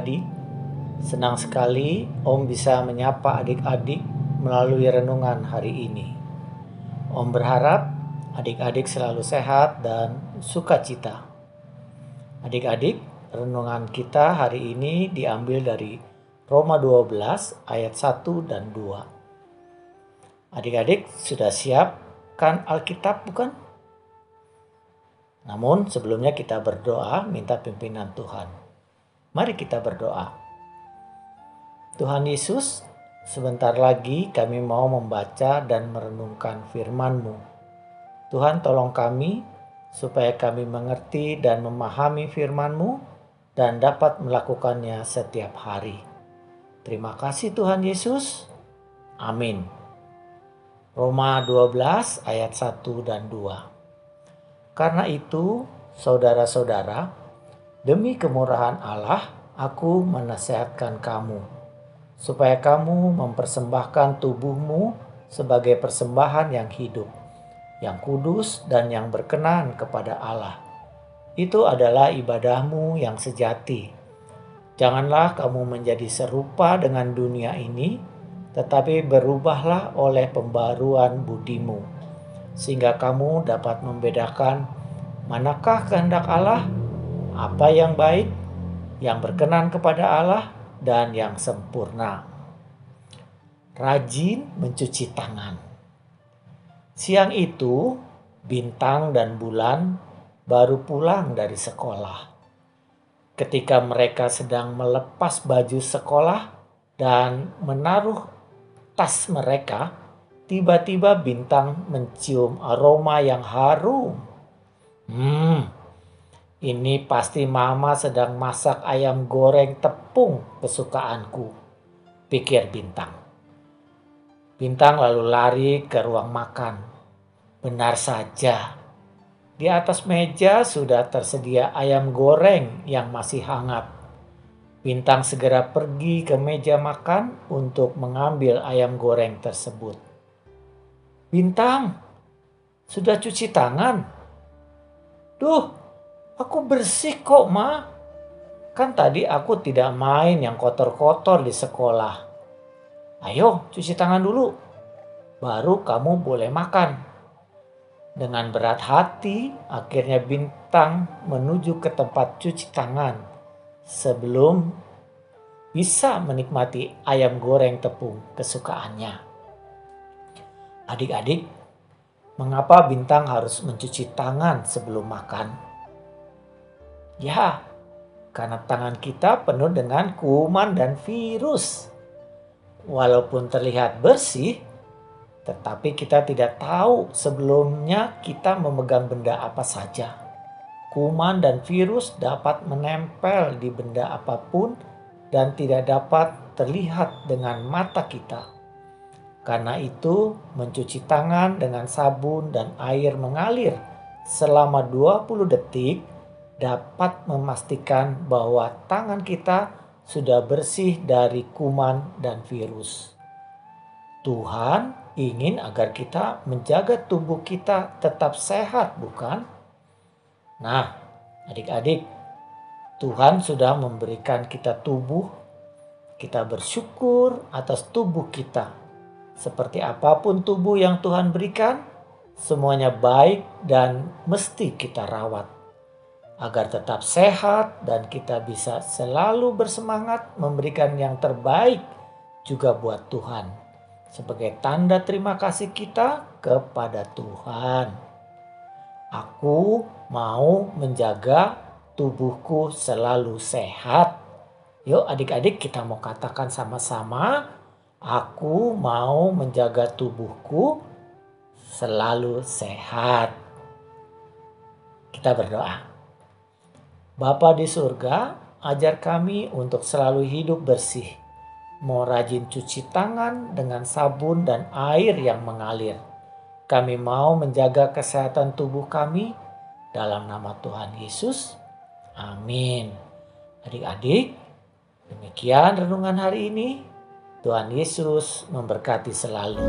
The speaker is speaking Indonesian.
adik-adik. Senang sekali Om bisa menyapa adik-adik melalui renungan hari ini. Om berharap adik-adik selalu sehat dan sukacita. Adik-adik, renungan kita hari ini diambil dari Roma 12 ayat 1 dan 2. Adik-adik sudah siap kan Alkitab bukan? Namun sebelumnya kita berdoa minta pimpinan Tuhan. Mari kita berdoa. Tuhan Yesus, sebentar lagi kami mau membaca dan merenungkan firman-Mu. Tuhan tolong kami supaya kami mengerti dan memahami firman-Mu dan dapat melakukannya setiap hari. Terima kasih Tuhan Yesus. Amin. Roma 12 ayat 1 dan 2. Karena itu, saudara-saudara, demi kemurahan Allah, aku menasehatkan kamu, supaya kamu mempersembahkan tubuhmu sebagai persembahan yang hidup, yang kudus dan yang berkenan kepada Allah. Itu adalah ibadahmu yang sejati. Janganlah kamu menjadi serupa dengan dunia ini, tetapi berubahlah oleh pembaruan budimu sehingga kamu dapat membedakan manakah kehendak Allah, apa yang baik, yang berkenan kepada Allah, dan yang sempurna. Rajin mencuci tangan. Siang itu, bintang dan bulan baru pulang dari sekolah. Ketika mereka sedang melepas baju sekolah dan menaruh tas mereka, Tiba-tiba bintang mencium aroma yang harum. Hmm, ini pasti mama sedang masak ayam goreng tepung kesukaanku, pikir bintang. Bintang lalu lari ke ruang makan. Benar saja, di atas meja sudah tersedia ayam goreng yang masih hangat. Bintang segera pergi ke meja makan untuk mengambil ayam goreng tersebut. Bintang, sudah cuci tangan? Duh, aku bersih kok, Ma. Kan tadi aku tidak main yang kotor-kotor di sekolah. Ayo, cuci tangan dulu. Baru kamu boleh makan. Dengan berat hati, akhirnya Bintang menuju ke tempat cuci tangan sebelum bisa menikmati ayam goreng tepung kesukaannya. Adik-adik, mengapa bintang harus mencuci tangan sebelum makan? Ya, karena tangan kita penuh dengan kuman dan virus. Walaupun terlihat bersih, tetapi kita tidak tahu sebelumnya kita memegang benda apa saja. Kuman dan virus dapat menempel di benda apa pun dan tidak dapat terlihat dengan mata kita. Karena itu, mencuci tangan dengan sabun dan air mengalir selama 20 detik dapat memastikan bahwa tangan kita sudah bersih dari kuman dan virus. Tuhan ingin agar kita menjaga tubuh kita tetap sehat, bukan? Nah, adik-adik, Tuhan sudah memberikan kita tubuh. Kita bersyukur atas tubuh kita seperti apa pun tubuh yang Tuhan berikan, semuanya baik dan mesti kita rawat agar tetap sehat dan kita bisa selalu bersemangat memberikan yang terbaik juga buat Tuhan sebagai tanda terima kasih kita kepada Tuhan. Aku mau menjaga tubuhku selalu sehat. Yuk adik-adik kita mau katakan sama-sama Aku mau menjaga tubuhku selalu sehat. Kita berdoa. Bapa di surga, ajar kami untuk selalu hidup bersih. Mau rajin cuci tangan dengan sabun dan air yang mengalir. Kami mau menjaga kesehatan tubuh kami dalam nama Tuhan Yesus. Amin. Adik-adik, demikian renungan hari ini. Tuhan Yesus memberkati selalu.